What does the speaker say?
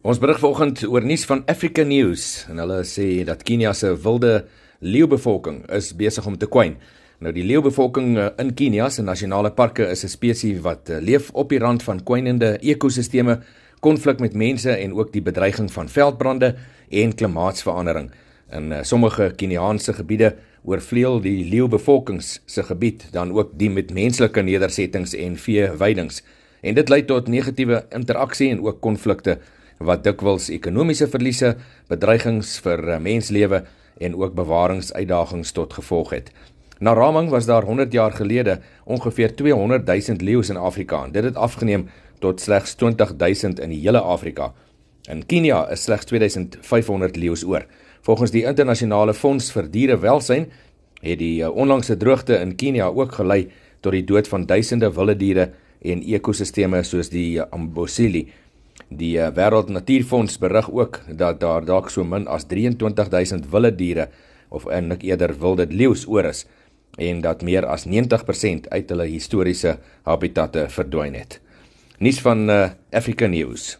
Ons berig vanoggend oor nuus van Africa News en hulle sê dat Kenia se wilde leeubevolking is besig om te kwyn. Nou die leeubevolking eh, in Kenia se nasionale parke is 'n spesies wat eh, leef op die rand van kwynende ekosisteme, konflik met mense en ook die bedreiging van veldbrande en klimaatsverandering. In eh, sommige Keniaanse gebiede oorvleuel die leeubevolkings se gebied dan ook die met menslike nedersettings en veeweidings. En dit lei tot negatiewe interaksie en ook konflikte wat dikwels ekonomiese verliese, bedreigings vir eh, menslewe en ook bewaringsuitdagings tot gevolg het. Na raming was daar 100 jaar gelede ongeveer 200 000 leeu's in Afrika en dit het afgeneem tot slegs 20 000 in die hele Afrika. In Kenia is slegs 2500 leeu's oor. Volgens die internasionale fonds vir dierewelsyn het die eh, onlangse droogte in Kenia ook gelei tot die dood van duisende wilde diere en ekosisteme soos die eh, Amboseli. Die uh, Wêreld Natuurfonds berig ook dat daar dalk so min as 23000 wilde diere of eintlik eerder wilde leeu's oor is en dat meer as 90% uit hulle historiese habitatte verdwyn het. Nuus van uh, Africa News.